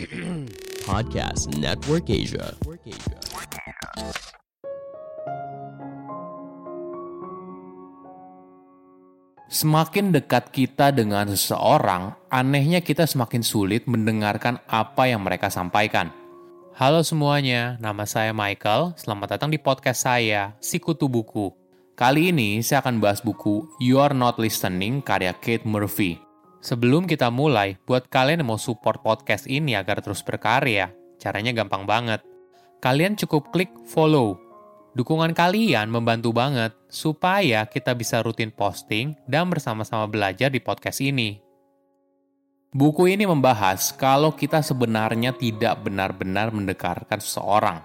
Podcast Network Asia. Semakin dekat kita dengan seseorang, anehnya kita semakin sulit mendengarkan apa yang mereka sampaikan. Halo semuanya, nama saya Michael. Selamat datang di podcast saya, Sikutu Buku. Kali ini saya akan bahas buku You Are Not Listening karya Kate Murphy. Sebelum kita mulai, buat kalian yang mau support podcast ini agar terus berkarya, caranya gampang banget. Kalian cukup klik follow Dukungan kalian membantu banget supaya kita bisa rutin posting dan bersama-sama belajar di podcast ini. Buku ini membahas kalau kita sebenarnya tidak benar-benar mendekarkan seseorang.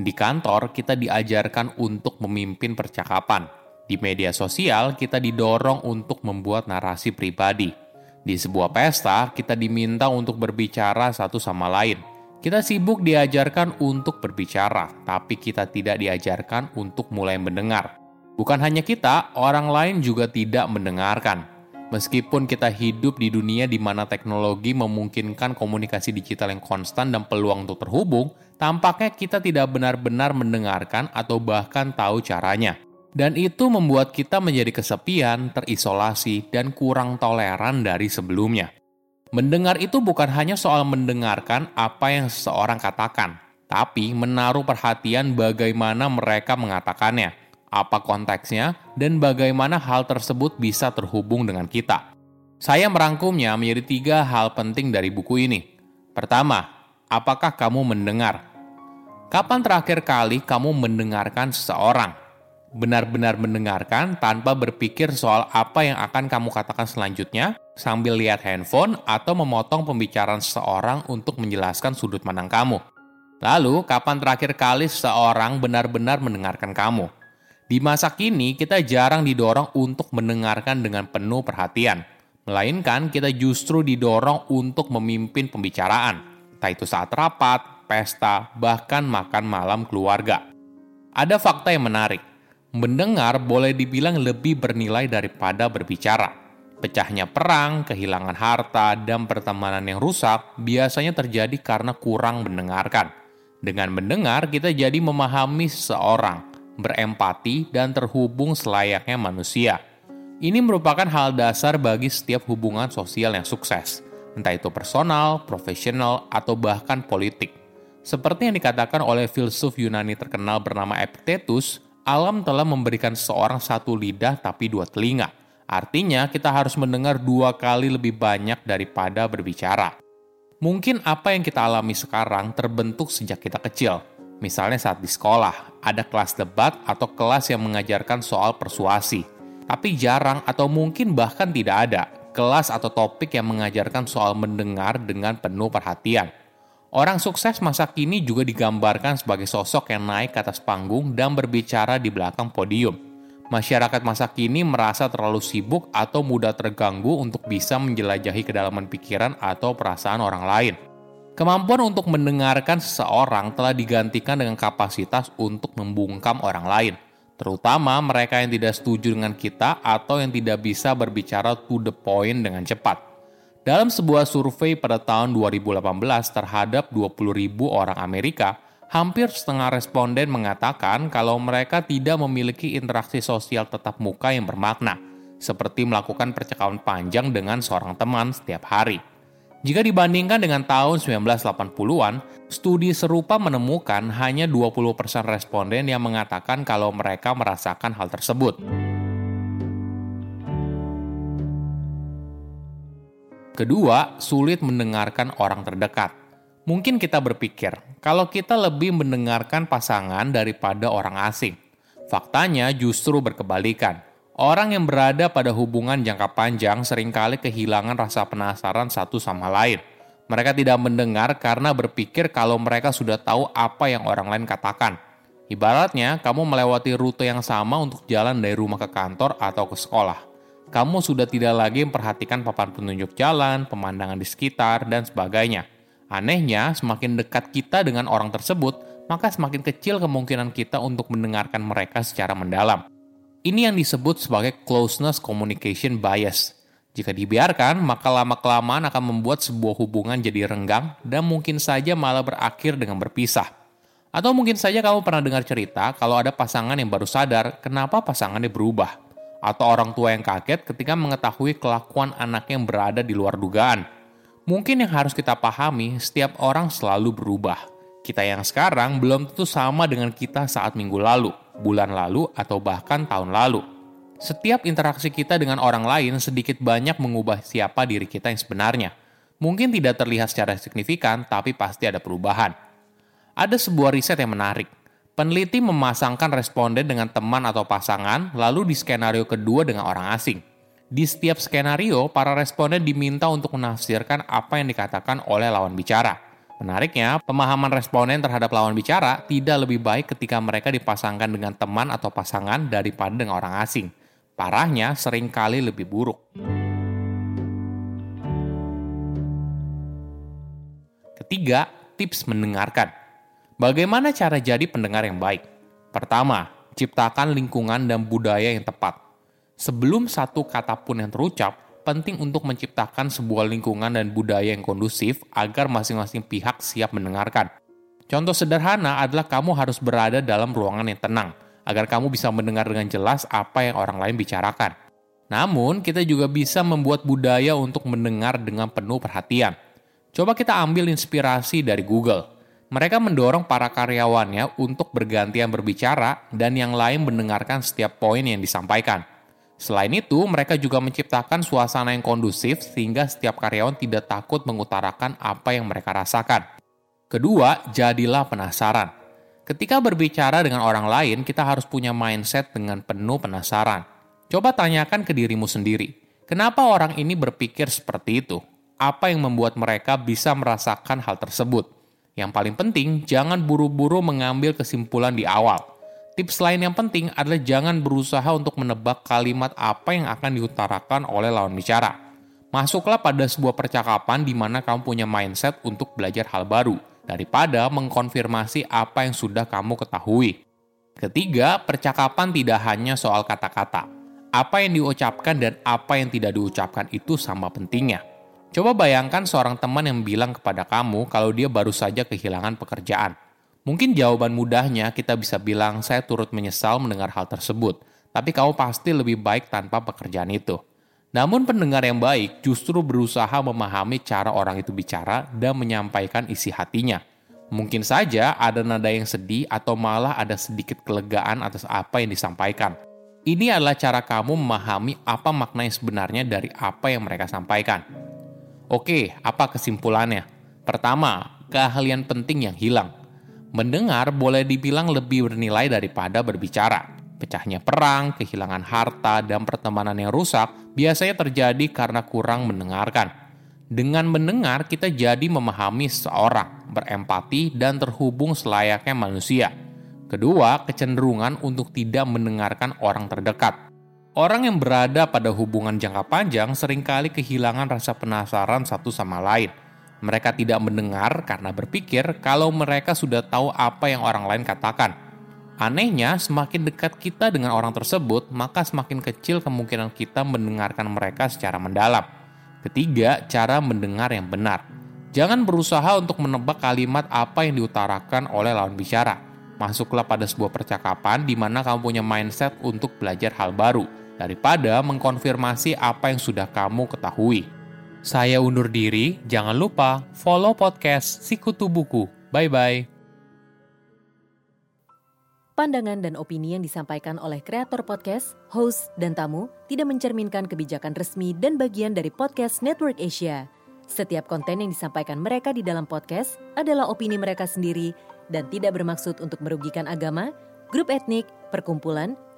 Di kantor, kita diajarkan untuk memimpin percakapan. Di media sosial, kita didorong untuk membuat narasi pribadi. Di sebuah pesta, kita diminta untuk berbicara satu sama lain – kita sibuk diajarkan untuk berbicara, tapi kita tidak diajarkan untuk mulai mendengar. Bukan hanya kita, orang lain juga tidak mendengarkan. Meskipun kita hidup di dunia di mana teknologi memungkinkan komunikasi digital yang konstan dan peluang untuk terhubung, tampaknya kita tidak benar-benar mendengarkan atau bahkan tahu caranya. Dan itu membuat kita menjadi kesepian, terisolasi, dan kurang toleran dari sebelumnya. Mendengar itu bukan hanya soal mendengarkan apa yang seseorang katakan, tapi menaruh perhatian bagaimana mereka mengatakannya, apa konteksnya, dan bagaimana hal tersebut bisa terhubung dengan kita. Saya merangkumnya menjadi tiga hal penting dari buku ini. Pertama, apakah kamu mendengar? Kapan terakhir kali kamu mendengarkan seseorang? Benar-benar mendengarkan tanpa berpikir soal apa yang akan kamu katakan selanjutnya sambil lihat handphone atau memotong pembicaraan seseorang untuk menjelaskan sudut pandang kamu. Lalu, kapan terakhir kali seseorang benar-benar mendengarkan kamu? Di masa kini, kita jarang didorong untuk mendengarkan dengan penuh perhatian, melainkan kita justru didorong untuk memimpin pembicaraan, entah itu saat rapat, pesta, bahkan makan malam keluarga. Ada fakta yang menarik mendengar boleh dibilang lebih bernilai daripada berbicara. Pecahnya perang, kehilangan harta, dan pertemanan yang rusak biasanya terjadi karena kurang mendengarkan. Dengan mendengar, kita jadi memahami seseorang, berempati, dan terhubung selayaknya manusia. Ini merupakan hal dasar bagi setiap hubungan sosial yang sukses, entah itu personal, profesional, atau bahkan politik. Seperti yang dikatakan oleh filsuf Yunani terkenal bernama Epictetus, alam telah memberikan seorang satu lidah tapi dua telinga. Artinya kita harus mendengar dua kali lebih banyak daripada berbicara. Mungkin apa yang kita alami sekarang terbentuk sejak kita kecil. Misalnya saat di sekolah, ada kelas debat atau kelas yang mengajarkan soal persuasi. Tapi jarang atau mungkin bahkan tidak ada kelas atau topik yang mengajarkan soal mendengar dengan penuh perhatian Orang sukses masa kini juga digambarkan sebagai sosok yang naik ke atas panggung dan berbicara di belakang podium. Masyarakat masa kini merasa terlalu sibuk atau mudah terganggu untuk bisa menjelajahi kedalaman pikiran atau perasaan orang lain. Kemampuan untuk mendengarkan seseorang telah digantikan dengan kapasitas untuk membungkam orang lain, terutama mereka yang tidak setuju dengan kita atau yang tidak bisa berbicara to the point dengan cepat. Dalam sebuah survei pada tahun 2018 terhadap 20.000 orang Amerika, hampir setengah responden mengatakan kalau mereka tidak memiliki interaksi sosial tetap muka yang bermakna, seperti melakukan percakapan panjang dengan seorang teman setiap hari. Jika dibandingkan dengan tahun 1980-an, studi serupa menemukan hanya 20% responden yang mengatakan kalau mereka merasakan hal tersebut. Kedua, sulit mendengarkan orang terdekat. Mungkin kita berpikir, kalau kita lebih mendengarkan pasangan daripada orang asing. Faktanya justru berkebalikan. Orang yang berada pada hubungan jangka panjang sering kali kehilangan rasa penasaran satu sama lain. Mereka tidak mendengar karena berpikir kalau mereka sudah tahu apa yang orang lain katakan. Ibaratnya, kamu melewati rute yang sama untuk jalan dari rumah ke kantor atau ke sekolah kamu sudah tidak lagi memperhatikan papan penunjuk jalan, pemandangan di sekitar, dan sebagainya. Anehnya, semakin dekat kita dengan orang tersebut, maka semakin kecil kemungkinan kita untuk mendengarkan mereka secara mendalam. Ini yang disebut sebagai closeness communication bias. Jika dibiarkan, maka lama-kelamaan akan membuat sebuah hubungan jadi renggang dan mungkin saja malah berakhir dengan berpisah. Atau mungkin saja kamu pernah dengar cerita kalau ada pasangan yang baru sadar kenapa pasangannya berubah. Atau orang tua yang kaget ketika mengetahui kelakuan anaknya yang berada di luar dugaan. Mungkin yang harus kita pahami, setiap orang selalu berubah. Kita yang sekarang belum tentu sama dengan kita saat minggu lalu, bulan lalu, atau bahkan tahun lalu. Setiap interaksi kita dengan orang lain sedikit banyak mengubah siapa diri kita yang sebenarnya. Mungkin tidak terlihat secara signifikan, tapi pasti ada perubahan. Ada sebuah riset yang menarik. Peneliti memasangkan responden dengan teman atau pasangan, lalu di skenario kedua dengan orang asing. Di setiap skenario, para responden diminta untuk menafsirkan apa yang dikatakan oleh lawan bicara. Menariknya, pemahaman responden terhadap lawan bicara tidak lebih baik ketika mereka dipasangkan dengan teman atau pasangan daripada dengan orang asing. Parahnya, sering kali lebih buruk. Ketiga, tips mendengarkan. Bagaimana cara jadi pendengar yang baik? Pertama, ciptakan lingkungan dan budaya yang tepat. Sebelum satu kata pun yang terucap, penting untuk menciptakan sebuah lingkungan dan budaya yang kondusif agar masing-masing pihak siap mendengarkan. Contoh sederhana adalah kamu harus berada dalam ruangan yang tenang, agar kamu bisa mendengar dengan jelas apa yang orang lain bicarakan. Namun, kita juga bisa membuat budaya untuk mendengar dengan penuh perhatian. Coba kita ambil inspirasi dari Google. Mereka mendorong para karyawannya untuk bergantian berbicara dan yang lain mendengarkan setiap poin yang disampaikan. Selain itu, mereka juga menciptakan suasana yang kondusif sehingga setiap karyawan tidak takut mengutarakan apa yang mereka rasakan. Kedua, jadilah penasaran. Ketika berbicara dengan orang lain, kita harus punya mindset dengan penuh penasaran. Coba tanyakan ke dirimu sendiri, kenapa orang ini berpikir seperti itu? Apa yang membuat mereka bisa merasakan hal tersebut? Yang paling penting, jangan buru-buru mengambil kesimpulan di awal. Tips lain yang penting adalah jangan berusaha untuk menebak kalimat apa yang akan diutarakan oleh lawan bicara. Masuklah pada sebuah percakapan di mana kamu punya mindset untuk belajar hal baru daripada mengkonfirmasi apa yang sudah kamu ketahui. Ketiga, percakapan tidak hanya soal kata-kata. Apa yang diucapkan dan apa yang tidak diucapkan itu sama pentingnya. Coba bayangkan seorang teman yang bilang kepada kamu kalau dia baru saja kehilangan pekerjaan. Mungkin jawaban mudahnya kita bisa bilang, saya turut menyesal mendengar hal tersebut, tapi kamu pasti lebih baik tanpa pekerjaan itu. Namun pendengar yang baik justru berusaha memahami cara orang itu bicara dan menyampaikan isi hatinya. Mungkin saja ada nada yang sedih atau malah ada sedikit kelegaan atas apa yang disampaikan. Ini adalah cara kamu memahami apa makna yang sebenarnya dari apa yang mereka sampaikan. Oke, apa kesimpulannya? Pertama, keahlian penting yang hilang. Mendengar boleh dibilang lebih bernilai daripada berbicara. Pecahnya perang, kehilangan harta, dan pertemanan yang rusak biasanya terjadi karena kurang mendengarkan. Dengan mendengar, kita jadi memahami seseorang, berempati, dan terhubung selayaknya manusia. Kedua, kecenderungan untuk tidak mendengarkan orang terdekat. Orang yang berada pada hubungan jangka panjang sering kali kehilangan rasa penasaran satu sama lain. Mereka tidak mendengar karena berpikir kalau mereka sudah tahu apa yang orang lain katakan Anehnya, semakin dekat kita dengan orang tersebut, maka semakin kecil kemungkinan kita mendengarkan mereka secara mendalam. Ketiga, cara mendengar yang benar. Jangan berusaha untuk menebak kalimat apa yang diutarakan oleh lawan bicara. Masuklah pada sebuah percakapan di mana kamu punya mindset untuk belajar hal baru, daripada mengkonfirmasi apa yang sudah kamu ketahui. Saya undur diri, jangan lupa follow podcast Sikutu Buku. Bye-bye. Pandangan dan opini yang disampaikan oleh kreator podcast, host, dan tamu tidak mencerminkan kebijakan resmi dan bagian dari podcast Network Asia. Setiap konten yang disampaikan mereka di dalam podcast adalah opini mereka sendiri dan tidak bermaksud untuk merugikan agama, grup etnik, perkumpulan,